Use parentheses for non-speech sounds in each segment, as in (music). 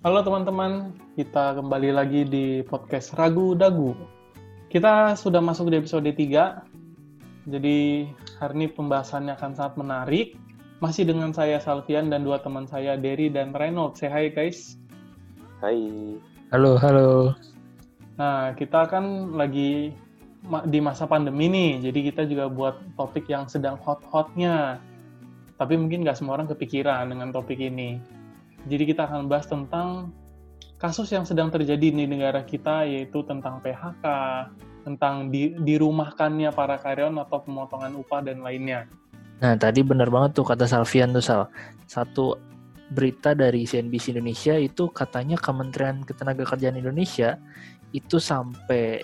Halo teman-teman, kita kembali lagi di podcast Ragu Dagu. Kita sudah masuk di episode 3, jadi hari ini pembahasannya akan sangat menarik. Masih dengan saya Salvian dan dua teman saya, Derry dan Reynolds. Say hi guys. Hai. Halo, halo. Nah, kita kan lagi di masa pandemi nih, jadi kita juga buat topik yang sedang hot-hotnya. Tapi mungkin nggak semua orang kepikiran dengan topik ini. Jadi kita akan bahas tentang kasus yang sedang terjadi di negara kita, yaitu tentang PHK, tentang di, dirumahkannya para karyawan atau pemotongan upah dan lainnya. Nah, tadi benar banget tuh kata Salvian tuh Sal. Satu berita dari CNBC Indonesia itu katanya Kementerian Ketenagakerjaan Indonesia itu sampai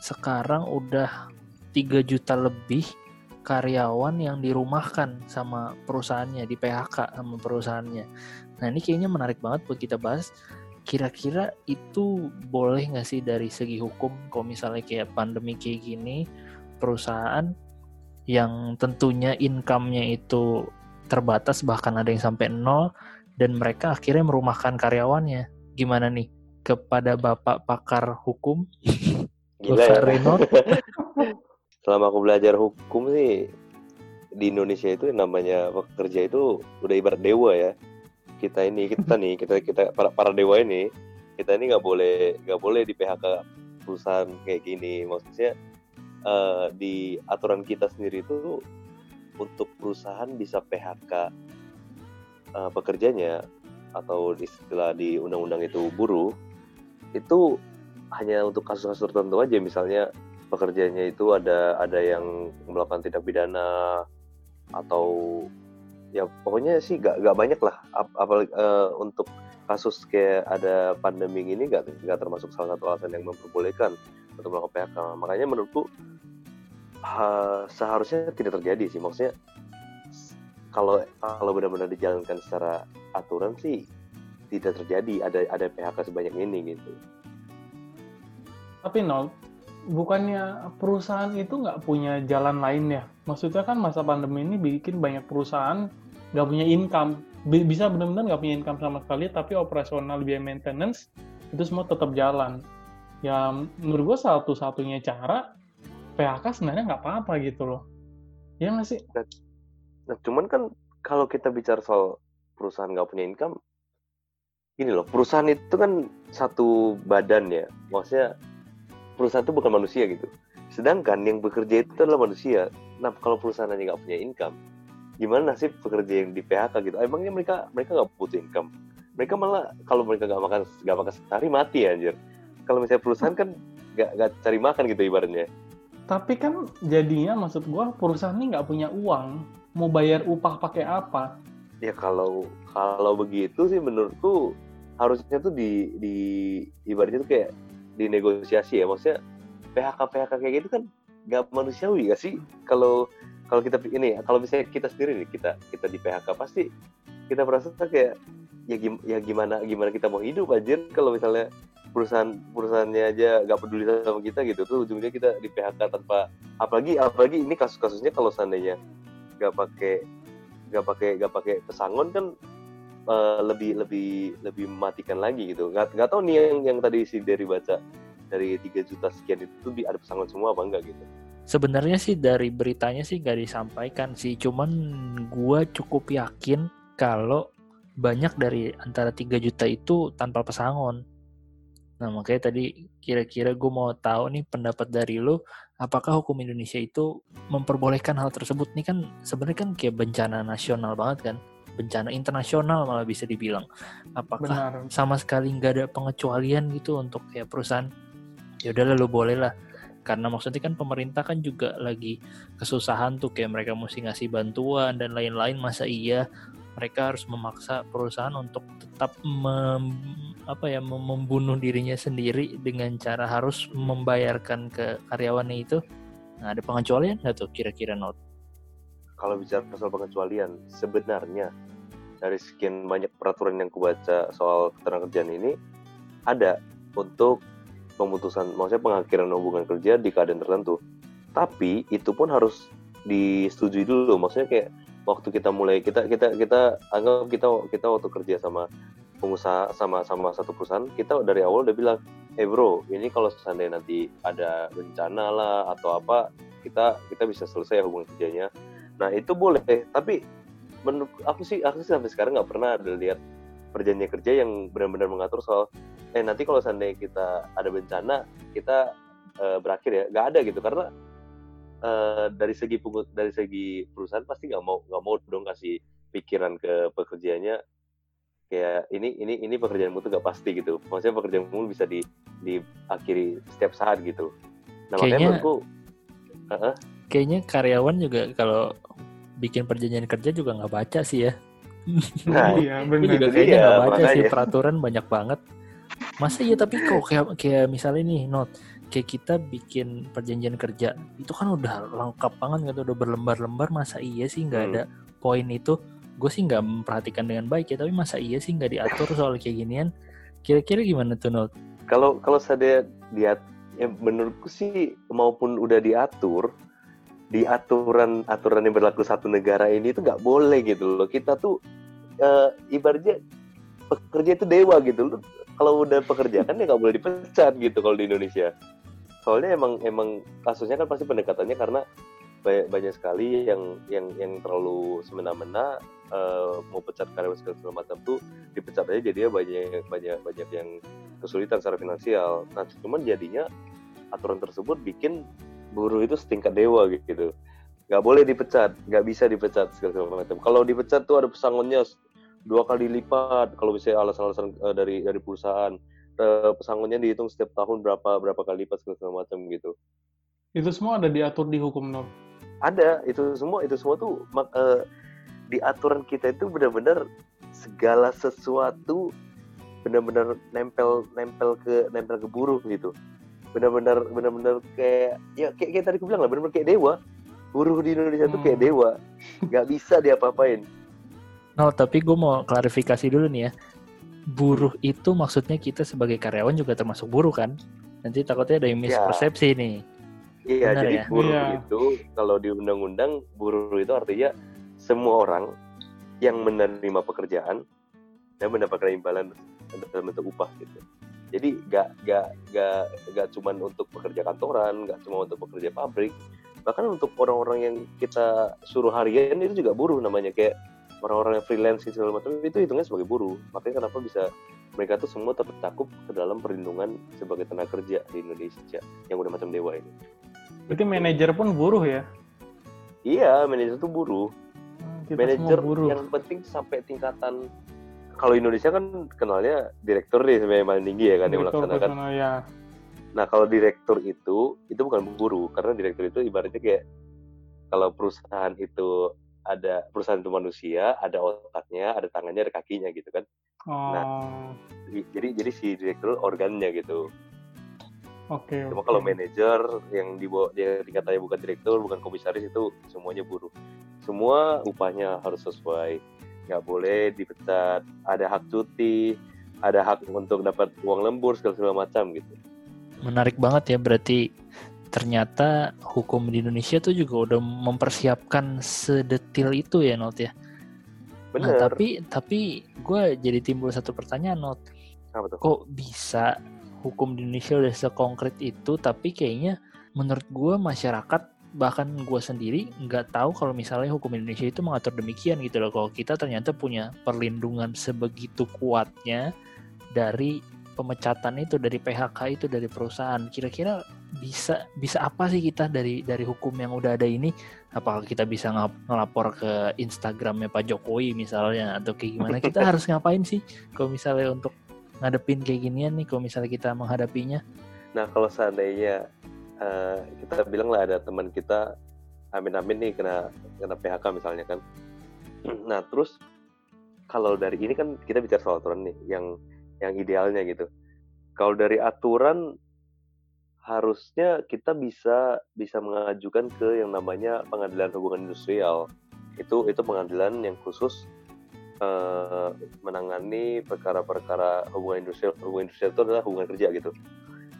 sekarang udah 3 juta lebih karyawan yang dirumahkan sama perusahaannya, di PHK sama perusahaannya. Nah ini kayaknya menarik banget buat kita bahas. Kira-kira itu boleh nggak sih dari segi hukum kalau misalnya kayak pandemi kayak gini, perusahaan yang tentunya income-nya itu terbatas bahkan ada yang sampai nol dan mereka akhirnya merumahkan karyawannya. Gimana nih kepada Bapak pakar hukum? (laughs) Gila Bapak ya. (laughs) selama aku belajar hukum sih di Indonesia itu namanya pekerja itu udah ibarat dewa ya kita ini kita nih kita kita para, para dewa ini kita ini nggak boleh nggak boleh di PHK perusahaan kayak gini. Maksudnya uh, di aturan kita sendiri itu untuk perusahaan bisa PHK uh, eh, pekerjanya atau istilah di undang-undang itu buruh itu hanya untuk kasus-kasus tertentu aja. Misalnya pekerjaannya itu ada ada yang melakukan tindak pidana atau ya pokoknya sih gak, gak banyak lah. Apalagi uh, untuk kasus kayak ada pandemi ini gak, gak termasuk salah satu alasan yang memperbolehkan untuk melakukan PHK makanya menurutku uh, seharusnya tidak terjadi sih. Maksudnya kalau kalau benar-benar dijalankan secara aturan sih tidak terjadi ada ada PHK sebanyak ini gitu. Tapi nol bukannya perusahaan itu nggak punya jalan lain ya? Maksudnya kan masa pandemi ini bikin banyak perusahaan nggak punya income, bisa benar-benar nggak punya income sama sekali, tapi operasional biaya maintenance itu semua tetap jalan. Ya menurut gue satu-satunya cara PHK sebenarnya nggak apa-apa gitu loh. Ya nggak sih? Nah, nah, cuman kan kalau kita bicara soal perusahaan nggak punya income, ini loh, perusahaan itu kan satu badan ya. Maksudnya perusahaan itu bukan manusia gitu. Sedangkan yang bekerja itu adalah manusia. Nah, kalau perusahaan nggak punya income, gimana nasib pekerja yang di PHK gitu? Emangnya mereka mereka nggak butuh income? Mereka malah kalau mereka nggak makan nggak makan sehari mati anjir. Kalau misalnya perusahaan kan nggak nggak cari makan gitu ibaratnya. Tapi kan jadinya maksud gua perusahaan ini nggak punya uang, mau bayar upah pakai apa? Ya kalau kalau begitu sih menurutku harusnya tuh di di ibaratnya tuh kayak dinegosiasi ya maksudnya PHK PHK kayak gitu kan nggak manusiawi gak sih kalau kalau kita ini kalau misalnya kita sendiri nih kita kita di PHK pasti kita merasa kayak ya, gim, ya gimana gimana kita mau hidup aja kalau misalnya perusahaan perusahaannya aja nggak peduli sama kita gitu tuh ujungnya kita di PHK tanpa apalagi apalagi ini kasus-kasusnya kalau seandainya nggak pakai nggak pakai nggak pakai pesangon kan uh, lebih lebih lebih mematikan lagi gitu. Nggak nggak tahu nih yang yang tadi si dari baca dari 3 juta sekian itu ada pesangon semua apa enggak gitu sebenarnya sih dari beritanya sih nggak disampaikan sih cuman gue cukup yakin kalau banyak dari antara 3 juta itu tanpa pesangon nah makanya tadi kira-kira gue mau tahu nih pendapat dari lo apakah hukum Indonesia itu memperbolehkan hal tersebut nih kan sebenarnya kan kayak bencana nasional banget kan bencana internasional malah bisa dibilang. Apakah Benar. sama sekali nggak ada pengecualian gitu untuk kayak perusahaan? Ya udah lalu boleh lah. Karena maksudnya kan pemerintah kan juga lagi kesusahan tuh kayak mereka mesti ngasih bantuan dan lain-lain. Masa iya mereka harus memaksa perusahaan untuk tetap mem, apa ya membunuh dirinya sendiri dengan cara harus membayarkan ke karyawannya itu. Nah, ada pengecualian nggak tuh kira-kira not? kalau bicara soal pengecualian sebenarnya dari sekian banyak peraturan yang kubaca soal ketenagakerjaan ini ada untuk pemutusan maksudnya pengakhiran hubungan kerja di keadaan tertentu. Tapi itu pun harus disetujui dulu. Maksudnya kayak waktu kita mulai kita kita kita anggap kita kita waktu kerja sama pengusaha sama sama satu perusahaan kita dari awal udah bilang eh hey bro ini kalau seandainya nanti ada bencana lah atau apa kita kita bisa selesai hubungan kerjanya. Nah itu boleh. Tapi menurut aku sih aku sih sampai sekarang nggak pernah ada lihat perjanjian kerja yang benar-benar mengatur soal eh nanti kalau seandainya kita ada bencana kita uh, berakhir ya. Nggak ada gitu karena uh, dari segi pungut dari segi perusahaan pasti nggak mau nggak mau dong kasih pikiran ke pekerjaannya. Kayak ini ini ini pekerjaanmu tuh gak pasti gitu. Maksudnya pekerjaanmu bisa di diakhiri setiap saat gitu. Nah kayaknya, makanya menurutku uh -uh. kayaknya karyawan juga kalau bikin perjanjian kerja juga nggak baca sih ya. Nah (laughs) iya benar. Juga kayaknya nggak baca sih peraturan banyak banget masa iya tapi kok kayak kayak misalnya nih not kayak kita bikin perjanjian kerja itu kan udah lengkap banget gitu udah berlembar-lembar masa iya sih nggak hmm. ada poin itu gue sih nggak memperhatikan dengan baik ya tapi masa iya sih nggak diatur soal kayak ginian kira-kira gimana tuh Not? Kalau kalau saya lihat ya menurutku sih maupun udah diatur di aturan aturan yang berlaku satu negara ini itu nggak boleh gitu loh kita tuh uh, ibaratnya pekerja itu dewa gitu loh kalau udah pekerja kan ya nggak boleh dipecat gitu kalau di Indonesia soalnya emang emang kasusnya kan pasti pendekatannya karena banyak, banyak sekali yang yang yang terlalu semena-mena uh, mau pecat karyawan segala, macam tuh dipecat aja jadinya banyak banyak banyak yang kesulitan secara finansial. Nah cuman jadinya aturan tersebut bikin buruh itu setingkat dewa gitu. Gak boleh dipecat, gak bisa dipecat segala macam. Kalau dipecat tuh ada pesangonnya dua kali lipat kalau bisa alasan-alasan uh, dari dari perusahaan uh, pesangonnya dihitung setiap tahun berapa berapa kali lipat segala, macam gitu. Itu semua ada diatur di hukum norm. Ada itu semua itu semua tuh uh, di aturan kita itu benar-benar segala sesuatu benar-benar nempel nempel ke nempel ke buruh gitu benar-benar benar-benar kayak ya kayak, kayak tadi aku bilang lah benar-benar kayak dewa buruh di Indonesia hmm. tuh kayak hmm. dewa nggak bisa diapa-apain No, tapi gue mau klarifikasi dulu nih ya. Buruh itu maksudnya kita sebagai karyawan juga termasuk buruh kan? Nanti takutnya ada yang iya. mispersepsi ya. nih. Iya, Benar jadi ya? buruh iya. itu kalau di undang-undang buruh itu artinya semua orang yang menerima pekerjaan dan mendapatkan imbalan dalam bentuk upah gitu. Jadi gak gak gak gak cuma untuk pekerja kantoran, gak cuma untuk pekerja pabrik, bahkan untuk orang-orang yang kita suruh harian itu juga buruh namanya kayak orang-orang yang freelance segala macam itu hitungnya sebagai buruh. Makanya kenapa bisa mereka tuh semua tercakup ke dalam perlindungan sebagai tenaga kerja di Indonesia yang udah macam dewa ini. Berarti manajer pun buruh ya? Iya, manajer tuh buruh manajer yang penting sampai tingkatan kalau Indonesia kan kenalnya direktur nih sebenarnya paling tinggi ya kan yang melaksanakan. ya. Nah kalau direktur itu itu bukan guru karena direktur itu ibaratnya kayak kalau perusahaan itu ada perusahaan itu manusia, ada otaknya, ada tangannya, ada kakinya gitu kan. Nah, oh. Nah jadi jadi si direktur organnya gitu. Oke. Okay, Cuma okay. kalau manajer yang di dia tingkatannya bukan direktur, bukan komisaris itu semuanya buruh. Semua upahnya harus sesuai. Nggak boleh dipecat. Ada hak cuti, ada hak untuk dapat uang lembur segala segala macam gitu. Menarik banget ya berarti ternyata hukum di Indonesia tuh juga udah mempersiapkan sedetil itu ya Not ya. Bener. Nah, tapi tapi gue jadi timbul satu pertanyaan Not. Kok bisa hukum di Indonesia udah sekonkret itu tapi kayaknya menurut gue masyarakat bahkan gue sendiri nggak tahu kalau misalnya hukum Indonesia itu mengatur demikian gitu loh kalau kita ternyata punya perlindungan sebegitu kuatnya dari pemecatan itu dari PHK itu dari perusahaan kira-kira bisa bisa apa sih kita dari dari hukum yang udah ada ini apakah kita bisa ngelapor ke Instagramnya Pak Jokowi misalnya atau kayak gimana kita (laughs) harus ngapain sih kalau misalnya untuk ngadepin kayak ginian nih kalau misalnya kita menghadapinya? Nah kalau seandainya uh, kita bilang lah ada teman kita amin-amin nih kena kena PHK misalnya kan. (clears throat) Nah terus kalau dari ini kan kita bicara soal aturan nih yang yang idealnya gitu. Kalau dari aturan harusnya kita bisa bisa mengajukan ke yang namanya pengadilan hubungan industrial. Itu itu pengadilan yang khusus uh, menangani perkara-perkara hubungan industrial hubungan industrial itu adalah hubungan kerja gitu.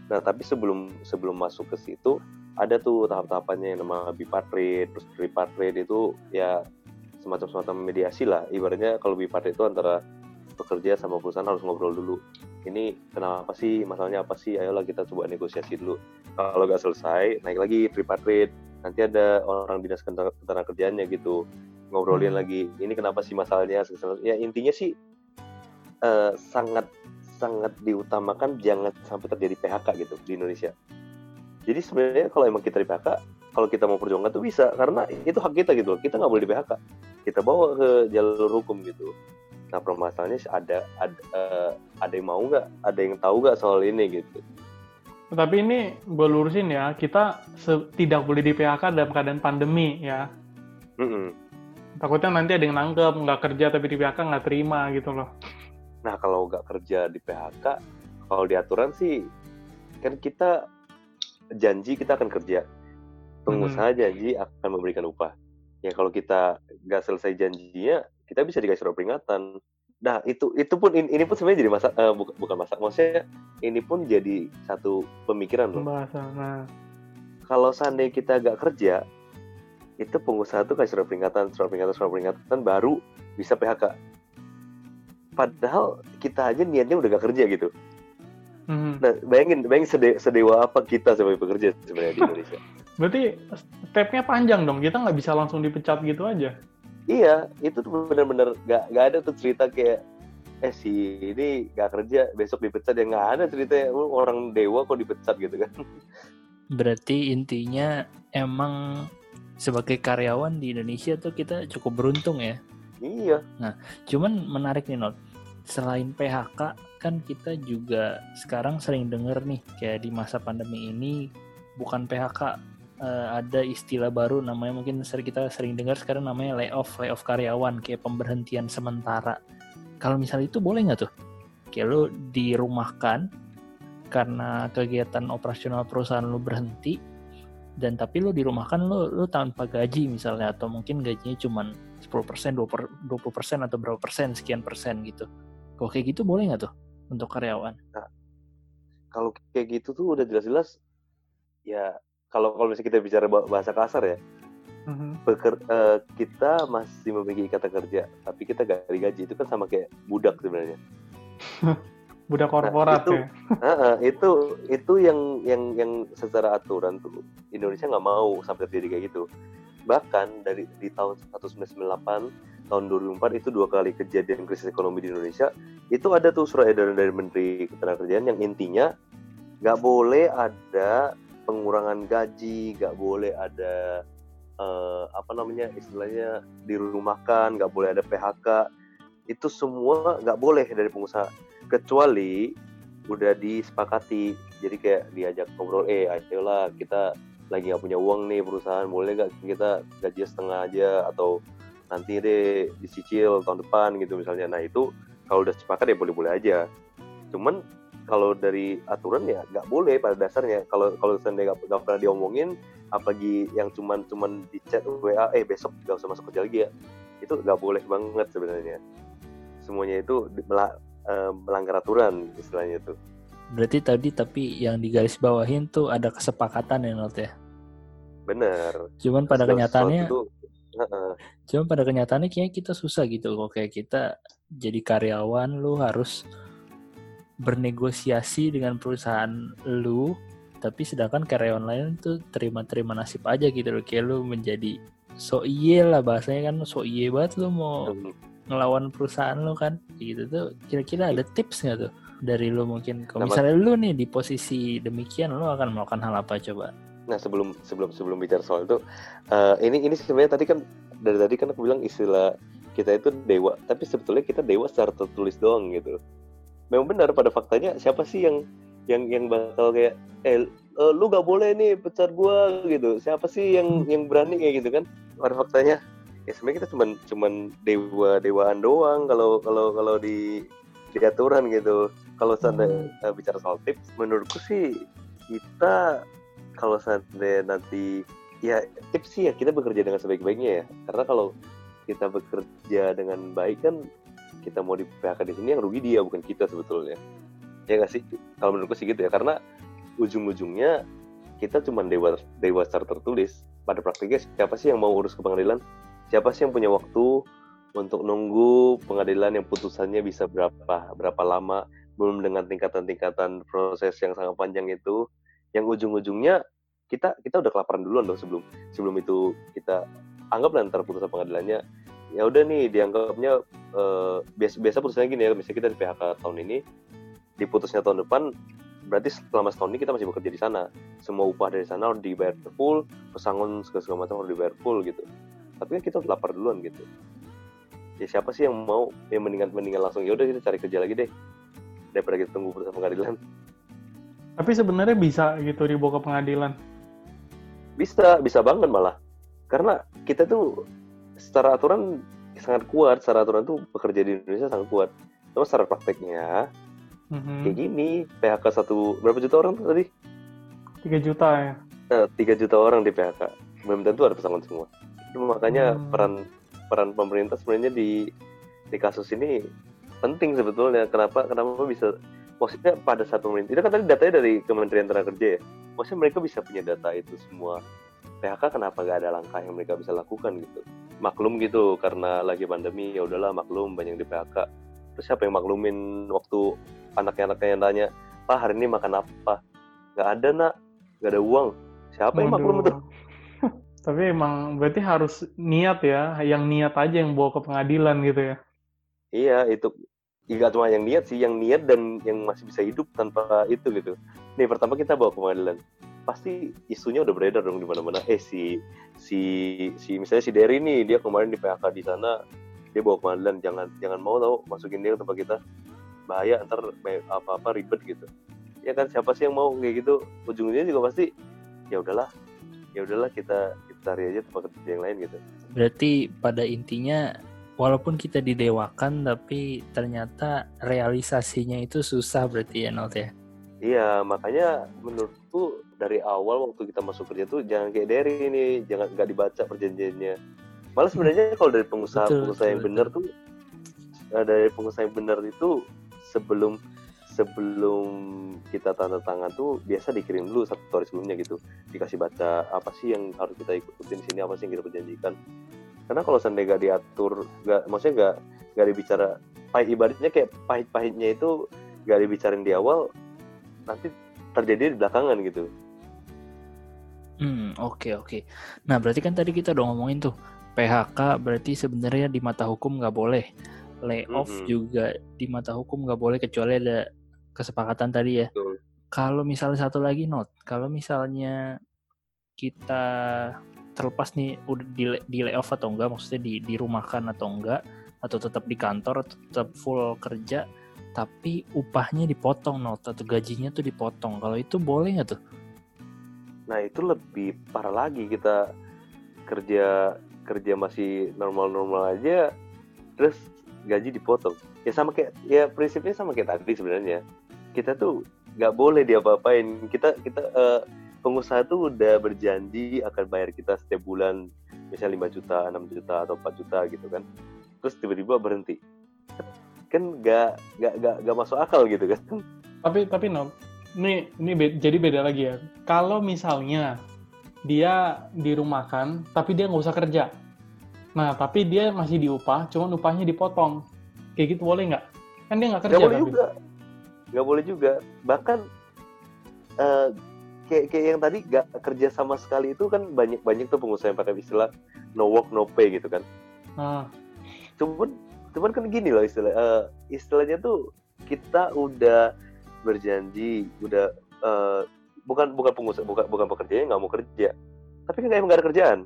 Nah tapi sebelum sebelum masuk ke situ ada tuh tahap-tahapannya yang nama bipartite terus tripartite itu ya semacam semacam mediasi lah. Ibaratnya kalau bipartite itu antara pekerja sama perusahaan harus ngobrol dulu ini kenapa sih? Masalahnya apa sih? Ayolah kita coba negosiasi dulu. Kalau nggak selesai naik lagi tripartite nanti ada orang dinas ketenaga kerjaannya gitu ngobrolin hmm. lagi ini kenapa sih masalahnya? Ya intinya sih uh, sangat sangat diutamakan jangan sampai terjadi PHK gitu di Indonesia. Jadi sebenarnya kalau emang kita di PHK kalau kita mau perjuangkan tuh bisa karena itu hak kita gitu kita nggak boleh di PHK kita bawa ke jalur hukum gitu Nah permasalahannya ada ada uh, ada yang mau nggak, ada yang tahu nggak soal ini gitu. Tapi ini gue lurusin ya, kita tidak boleh di PHK dalam keadaan pandemi ya. Mm -hmm. Takutnya nanti ada yang nangkep, nggak kerja tapi di PHK nggak terima gitu loh. Nah kalau nggak kerja di PHK, kalau di aturan sih kan kita janji kita akan kerja. Pengusaha hmm. janji akan memberikan upah. Ya kalau kita nggak selesai janjinya, kita bisa dikasih surat peringatan. Nah itu itu pun ini, ini pun sebenarnya jadi masa uh, bukan bukan masa maksudnya ini pun jadi satu pemikiran loh. Nah. kalau seandainya kita agak kerja itu pengusaha tuh kasih surat peringatan surat peringatan surat peringatan baru bisa PHK padahal kita aja niatnya udah gak kerja gitu. Mm-hmm. nah bayangin bayangin sede, sedewa apa kita sebagai pekerja sebenarnya di (laughs) Indonesia? Berarti stepnya panjang dong kita nggak bisa langsung dipecat gitu aja iya itu tuh bener-bener gak, gak ada tuh cerita kayak eh si ini gak kerja besok dipecat. Ya nggak ada ceritanya. Orang dewa kok dipecat gitu kan? Berarti intinya emang sebagai karyawan di Indonesia tuh kita cukup beruntung ya? Iya. Nah cuman menarik nih not selain PHK kan kita juga sekarang sering denger nih kayak di masa pandemi ini bukan PHK uh, ada istilah baru namanya mungkin sering kita sering dengar sekarang namanya layoff layoff karyawan kayak pemberhentian sementara. Kalau misalnya itu boleh nggak tuh? Kayak lo dirumahkan karena kegiatan operasional perusahaan lo berhenti dan tapi lo dirumahkan lo lo tanpa gaji misalnya atau mungkin gajinya cuma 10% 20% atau berapa persen sekian persen gitu. Kalau kayak gitu boleh nggak tuh untuk karyawan? Nah, kalau kayak gitu tuh udah jelas-jelas ya kalau kalau misalnya kita bicara bahasa kasar ya mm-hmm. Beker, uh, kita masih memiliki ikatan kerja tapi kita gak digaji itu kan sama kayak budak sebenarnya. (laughs) Budak korporat nah, itu, ya? (laughs) Uh, uh, itu itu yang yang yang secara aturan tuh Indonesia nggak mau sampai terjadi kayak gitu. Bahkan dari di tahun 1998 tahun 2004 itu dua kali kejadian krisis ekonomi di Indonesia itu ada tuh surat edaran dari Menteri Ketenagakerjaan yang intinya nggak boleh ada pengurangan gaji, nggak boleh ada uh, apa namanya istilahnya dirumahkan, nggak boleh ada PHK. Itu semua nggak boleh dari pengusaha kecuali udah disepakati. Jadi kayak diajak ngobrol, eh ayolah kita lagi nggak punya uang nih perusahaan, boleh nggak kita gaji setengah aja atau nanti deh dicicil tahun depan gitu misalnya. Nah itu kalau udah sepakat ya boleh-boleh aja. Cuman kalau dari aturan ya nggak boleh pada dasarnya. Kalau kalau seandainya nggak pernah diomongin apalagi yang cuman cuman di chat WA eh besok nggak usah masuk kerja lagi ya itu nggak boleh banget sebenarnya. Semuanya itu uh, melanggar aturan istilahnya itu. Berarti tadi tapi yang digaris bawahin tuh ada kesepakatan ya not ya? Benar. Cuman pada kenyataannya itu, cuman pada kenyataannya kayaknya kita susah gitu kok kayak kita jadi karyawan lu harus bernegosiasi dengan perusahaan lu tapi sedangkan karyawan lain tuh terima-terima nasib aja gitu loh. Kayak lu menjadi so iye lah bahasanya kan so iye banget lu mau ngelawan perusahaan lu kan. Gitu tuh kira-kira ada tips nggak tuh dari lu mungkin? Kalau misalnya lu nih di posisi demikian lu akan melakukan hal apa coba? Nah sebelum sebelum sebelum bicara soal itu uh, ini ini sebenarnya tadi kan dari tadi kan aku bilang istilah kita itu dewa. Tapi sebetulnya kita dewa secara tertulis doang gitu memang benar pada faktanya siapa sih yang yang yang bakal kayak eh uh, lu gak boleh nih pecat gua gitu. Siapa sih yang yang berani kayak gitu kan? Pada faktanya ya sebenarnya kita cuman cuman dewa dewaan doang kalau kalau kalau di di aturan gitu. Kalau seandainya hmm. bicara soal tips menurutku sih kita kalau seandainya nanti ya tips sih ya kita bekerja dengan sebaik-baiknya ya. Karena kalau kita bekerja dengan baik kan kita mau di PHK di sini yang rugi dia bukan kita sebetulnya. Ya nggak sih? Kalau menurutku sih gitu ya karena ujung-ujungnya kita cuma dewa dewa secara tertulis. Pada praktiknya siapa sih yang mau urus ke pengadilan? Siapa sih yang punya waktu untuk nunggu pengadilan yang putusannya bisa berapa berapa lama? Belum dengan tingkatan-tingkatan proses yang sangat panjang itu. Yang ujung-ujungnya kita kita udah kelaparan duluan dong sebelum sebelum itu kita anggap nanti putusan pengadilannya ya udah nih dianggapnya uh, biasa biasa putusannya gini ya misalnya kita di PHK tahun ini diputusnya tahun depan berarti selama setahun ini kita masih bekerja di sana. Semua upah dari sana harus dibayar full pesangon segala, segala macam harus dibayar full gitu. Tapi kan kita lapar duluan gitu. Ya siapa sih yang mau yang mendingan mendingan langsung ya udah kita cari kerja lagi deh daripada kita tunggu putusan pengadilan. Tapi sebenarnya bisa gitu dibawa ke pengadilan? Bisa bisa banget malah. Karena kita tuh secara aturan sangat kuat secara aturan tuh bekerja di Indonesia sangat kuat. Cuma secara prakteknya. Mm-hmm. kayak gini PHK satu berapa juta orang tuh tadi? Tiga juta ya? Eh, tiga juta orang di PHK belum tentu ada pesangon semua. Itu makanya hmm. peran peran pemerintah sebenarnya di di kasus ini penting sebetulnya. Kenapa? Kenapa bisa maksudnya pada saat pemerintah itu kan tadi datanya dari Kementerian Tenaga Kerja ya? Maksudnya mereka bisa punya data itu semua. PHK kenapa gak ada langkah yang mereka bisa lakukan gitu maklum gitu karena lagi pandemi ya udahlah maklum banyak di PHK terus siapa yang maklumin waktu anaknya-anaknya yang tanya pak hari ini makan apa? Nggak ada nak. Nggak ada uang. Siapa yang maklum itu? (laughs) Tapi emang berarti harus niat ya yang niat aja yang bawa ke pengadilan gitu ya? Iya itu Gak cuma yang niat sih, yang niat dan yang masih bisa hidup tanpa itu gitu. Nih pertama kita bawa ke pengadilan, pasti isunya udah beredar dong di mana-mana. Eh si si si misalnya si Derry nih dia kemarin di PHK di sana, dia bawa ke pengadilan jangan jangan mau tau masukin dia ke tempat kita bahaya ntar apa apa ribet gitu. Ya kan siapa sih yang mau kayak gitu? Ujungnya juga pasti ya udahlah, ya udahlah kita kita cari aja tempat kerja yang lain gitu. Berarti pada intinya walaupun kita didewakan tapi ternyata realisasinya itu susah berarti ya Not ya iya makanya menurutku dari awal waktu kita masuk kerja tuh jangan kayak dari ini jangan nggak dibaca perjanjiannya. Malah sebenarnya kalau dari pengusaha betul, pengusaha betul, yang benar tuh eh, dari pengusaha yang benar itu sebelum sebelum kita tanda tangan tuh biasa dikirim dulu satu hari sebelumnya gitu. Dikasih baca apa sih yang harus kita ikutin sini? Apa sih yang kita perjanjikan? Karena kalau seandainya gak diatur gak maksudnya gak gak dibicara pahit ibaratnya kayak pahit-pahitnya itu gak dibicarain di awal nanti terjadi di belakangan gitu hmm oke okay, oke. Okay. nah berarti kan tadi kita udah ngomongin tuh PHK berarti sebenarnya di mata hukum nggak boleh. Layoff mm -hmm. juga di mata hukum nggak boleh kecuali ada kesepakatan tadi ya. Kalau misalnya satu lagi not kalau misalnya kita terlepas nih udah di, di layoff atau enggak maksudnya di dirumahkan atau enggak atau tetap di kantor atau tetap full kerja tapi upahnya dipotong not atau gajinya tuh dipotong. Kalau itu boleh nggak tuh nah itu lebih parah lagi kita kerja kerja masih normal-normal aja terus gaji dipotong ya sama kayak ya prinsipnya sama kayak tadi sebenarnya kita tuh nggak boleh diapa-apain kita kita uh, pengusaha tuh udah berjanji akan bayar kita setiap bulan misalnya 5 juta, 6 juta atau 4 juta gitu kan. Terus tiba-tiba berhenti. Kan gak, gak, gak, gak masuk akal gitu kan. Tapi tapi no, ini ini be, jadi beda lagi ya. Kalau misalnya dia dirumahkan tapi dia nggak usah kerja. Nah, tapi dia masih diupah, cuman upahnya dipotong. Kayak gitu boleh nggak? Kan dia nggak kerja. Nggak boleh tapi. juga. Nggak boleh juga. Bahkan uh, kayak kayak yang tadi gak kerja sama sekali itu kan banyak banyak tuh pengusaha yang pakai istilah no work no pay gitu kan. Ah. Cuman cuman kan gini loh istilah uh, istilahnya tuh kita udah berjanji udah uh, bukan bukan pengusaha bukan bukan pekerjanya nggak mau kerja tapi kan emang gak ada kerjaan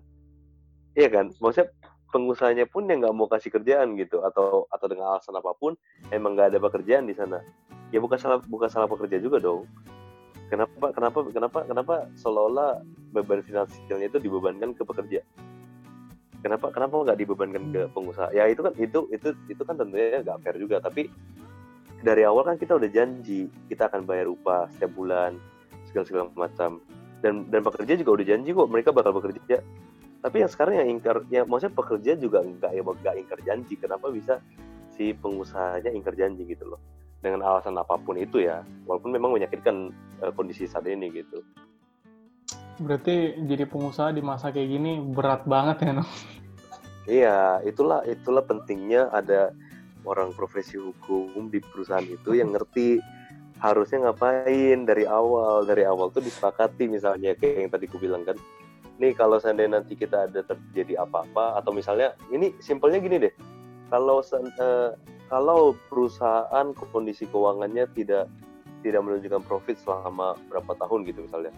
iya kan maksudnya pengusahanya pun yang nggak mau kasih kerjaan gitu atau atau dengan alasan apa pun emang nggak ada pekerjaan di sana ya bukan salah bukan salah pekerja juga dong Kenapa kenapa kenapa kenapa seolah-olah beban finansialnya itu dibebankan ke pekerja? Kenapa kenapa nggak dibebankan ke pengusaha? Ya itu kan itu itu itu kan tentunya nggak fair juga. Tapi dari awal kan kita udah janji kita akan bayar upah setiap bulan segala segala macam. Dan dan pekerja juga udah janji kok mereka bakal bekerja. Tapi yang sekarang yang ingkar ya maksudnya pekerja juga nggak ya nggak ingkar janji. Kenapa bisa si pengusahanya ingkar janji gitu loh? Dengan alasan apa pun itu ya. Walaupun memang menyakitkan uh, kondisi saat ini gitu. Berarti jadi pengusaha di masa kayak gini berat banget ya no? Iya, itulah itulah pentingnya ada orang profesi hukum di perusahaan itu yang ngerti harusnya ngapain dari awal. Dari awal tuh disepakati misalnya kayak yang tadi ku bilang kan. Nih kalau seandainya nanti kita ada terjadi apa-apa atau misalnya ini simpelnya gini deh. Kalau uh, kalau perusahaan kondisi keuangannya tidak tidak menunjukkan profit selama berapa tahun gitu misalnya.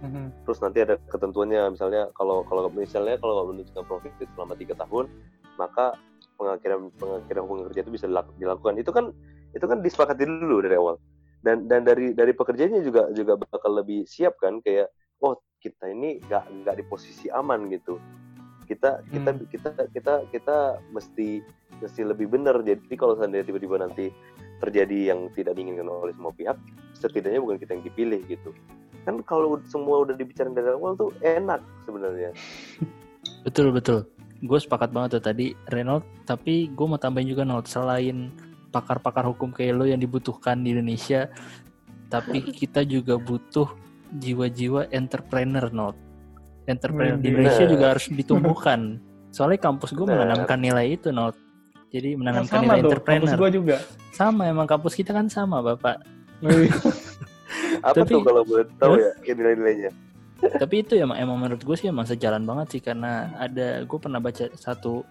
Mm-hmm. terus nanti ada ketentuannya misalnya kalau kalau misalnya kalau menunjukkan profit selama tiga tahun maka pengakhiran pengakhiran hubungan kerja itu bisa dilakukan. Itu kan itu kan disepakati dulu dari awal. Dan dan dari dari pekerjanya juga juga bakal lebih siap kan kayak oh kita ini nggak nggak di posisi aman gitu. Kita kita hmm. kita kita kita mesti mesti lebih benar. Jadi kalau seandainya tiba-tiba nanti terjadi yang tidak diinginkan oleh semua pihak setidaknya bukan kita yang dipilih gitu. Kan kalau semua udah dibicarain dari awal tuh enak sebenarnya. (laughs) Betul betul gue sepakat banget tuh tadi Renault tapi gue mau tambahin juga selain pakar-pakar hukum kayak lo yang dibutuhkan di Indonesia tapi (laughs) kita juga butuh jiwa-jiwa entrepreneur not entrepreneur di Indonesia juga harus ditumbuhkan. Soalnya kampus gue menanamkan nilai itu not jadi menanamkan nilai tuh, entrepreneur. kampus gue juga. Sama emang kampus kita kan sama bapak. (laughs) Apa tapi, tuh kalau boleh tahu ya nilai-nilainya tapi itu emang emang menurut gue sih emang sejalan banget sih karena ada gue pernah baca satu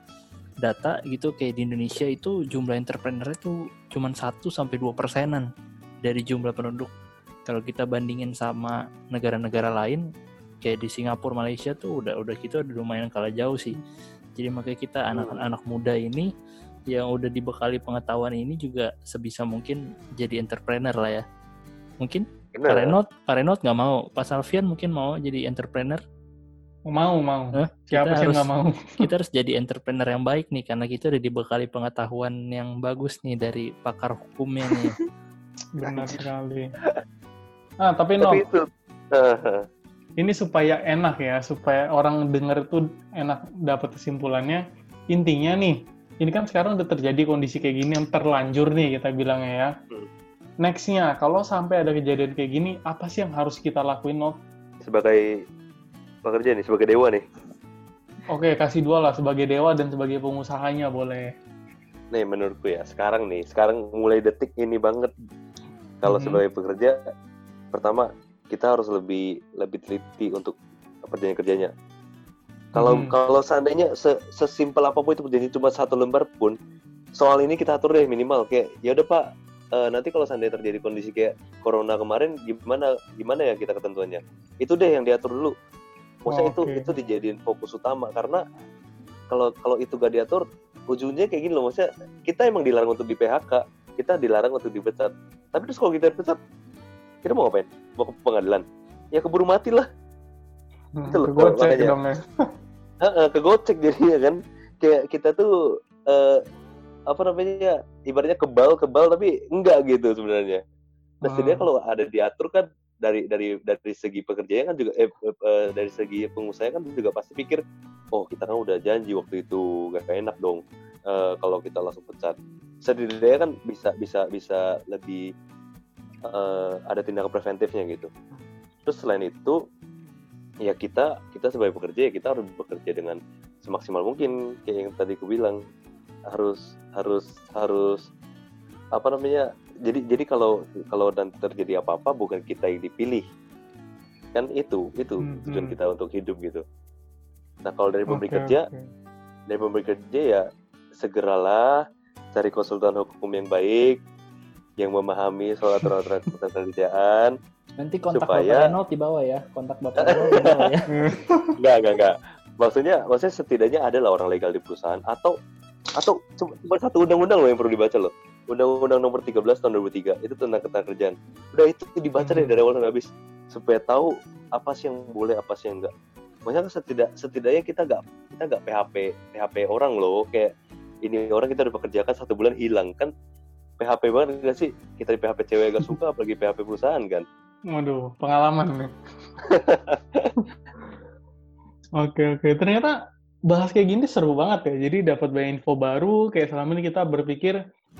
data gitu kayak di Indonesia itu jumlah entrepreneur itu cuma 1 sampai dua persenan dari jumlah penduduk. Kalau kita bandingin sama negara-negara lain kayak di Singapura, Malaysia tuh udah udah kita udah lumayan kalah jauh sih. Jadi makanya kita anak-anak muda ini yang udah dibekali pengetahuan ini juga sebisa mungkin jadi entrepreneur lah ya. Mungkin Pak Renot, Pak Renot nggak mau. Pak Salvian mungkin mau jadi entrepreneur. Mau, mau. Eh, Siapa sih nggak mau? (laughs) kita harus jadi entrepreneur yang baik nih, karena kita udah dibekali pengetahuan yang bagus nih dari pakar hukumnya nih. (laughs) Benar sekali. Ah, tapi, no, itu, ini supaya enak ya, supaya orang dengar itu enak dapat kesimpulannya. Intinya nih, ini kan sekarang udah terjadi kondisi kayak gini yang terlanjur nih kita bilangnya ya. Nextnya, kalau sampai ada kejadian kayak gini, apa sih yang harus kita lakuin, no? Sebagai pekerja nih sebagai dewa nih. Oke, kasih dua lah sebagai dewa dan sebagai pengusahanya boleh. Nih menurutku ya sekarang nih, sekarang mulai detik ini banget kalau hmm. sebagai pekerja pertama kita harus lebih lebih teliti untuk perjanjian kerjanya. Kalau hmm. kalau seandainya se sesimpel apa pun itu perjanjian cuma satu lembar pun, soal ini kita atur deh minimal kayak ya udah Pak, uh, nanti kalau seandainya terjadi kondisi kayak corona kemarin gimana gimana ya kita ketentuannya. Itu deh yang diatur dulu. Maksudnya oh, itu okay. itu dijadiin fokus utama. Karena kalau kalau itu gak diatur ujungnya kayak gini loh. Maksudnya kita emang dilarang untuk di PHK kita dilarang untuk dipecat. Tapi terus kalau kita dipecat kita mau ngapain? Mau ke pengadilan? Ya keburu mati lah. Hmm, itu loh kegocek dong ya. Kegocek jadinya kan. Kayak kita tuh uh, apa namanya ibaratnya kebal kebal tapi enggak gitu sebenarnya. Nah hmm. kalau ada diatur kan dari dari dari segi pekerjaan kan juga eh, eh, dari segi pengusaha kan juga pasti pikir oh kita kan udah janji waktu itu gak enak dong. Eh, kalau kita langsung pecat. Setidaknya kan bisa bisa bisa lebih eh, ada tindakan preventifnya gitu. Terus selain itu ya kita kita sebagai pekerja ya kita harus bekerja dengan semaksimal mungkin kayak yang tadi aku bilang harus harus harus apa namanya jadi jadi kalau kalau dan terjadi apa-apa bukan kita yang dipilih kan itu itu hmm, tujuan hmm. kita untuk hidup gitu nah kalau dari pemberi okay, kerja okay. dari pemberi kerja ya segeralah cari konsultan hukum yang baik yang memahami soal aturan-aturan (laughs) pekerjaan nanti kontak supaya... Bapak Renault di bawah ya kontak Bapak Renault di bawah ya (laughs) enggak enggak enggak maksudnya maksudnya setidaknya adalah orang legal di perusahaan atau atau cuma satu undang-undang loh yang perlu dibaca loh. Undang-Undang Nomor 13 Tahun 2003 itu tentang ketenagakerjaan. Udah itu dibaca deh hmm. dari awal sampai habis. Supaya tahu apa sih yang boleh apa sih yang enggak. Maksudnya kan setidak setidaknya kita nggak kita nggak PHP PHP orang loh. Kayak ini orang kita udah pekerjakan satu bulan hilang. Kan PHP banget gak sih? Kita di PHP cewek gak suka apalagi PHP perusahaan kan. Waduh pengalaman nih. (laughs) Oke oke. Ternyata bahas kayak gini seru banget ya. Jadi dapat banyak info baru kayak selama ini kita berpikir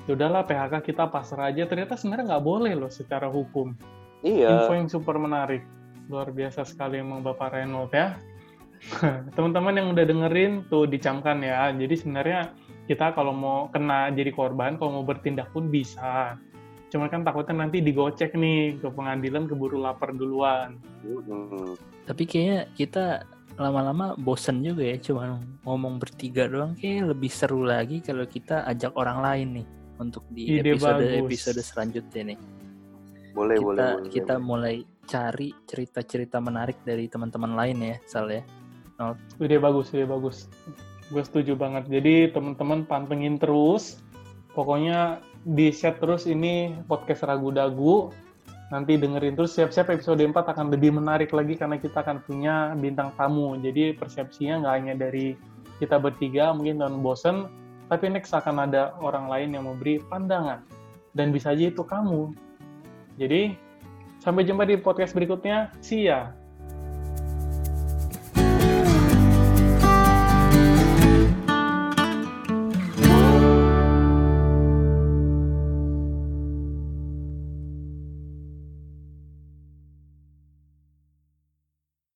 ya udahlah PHK kita pasrah aja. Ternyata sebenarnya nggak boleh loh secara hukum. Iya. Info yang super menarik. Luar biasa sekali emang Bapak Renault ya. (laughs) Teman-teman yang udah dengerin tuh dicamkan ya. Jadi sebenarnya kita kalau mau kena jadi korban, kalau mau bertindak pun bisa. Cuma kan takutnya nanti digocek nih ke pengadilan keburu lapar duluan. Tapi kayaknya kita lama-lama bosen juga ya cuma ngomong bertiga doang kayak lebih seru lagi kalau kita ajak orang lain nih untuk di Ide episode bagus. episode selanjutnya nih. Boleh, kita, boleh, boleh. Kita mulai cari cerita-cerita menarik dari teman-teman lain ya, Sal ya. No. Ide bagus, ide bagus. Gue setuju banget. Jadi teman-teman pantengin terus. Pokoknya di set terus ini podcast Ragu Dagu nanti dengerin terus siap-siap episode 4 akan lebih menarik lagi karena kita akan punya bintang tamu. Jadi persepsinya nggak hanya dari kita bertiga mungkin dan bosen, tapi next akan ada orang lain yang memberi pandangan. Dan bisa aja itu kamu. Jadi sampai jumpa di podcast berikutnya. See ya.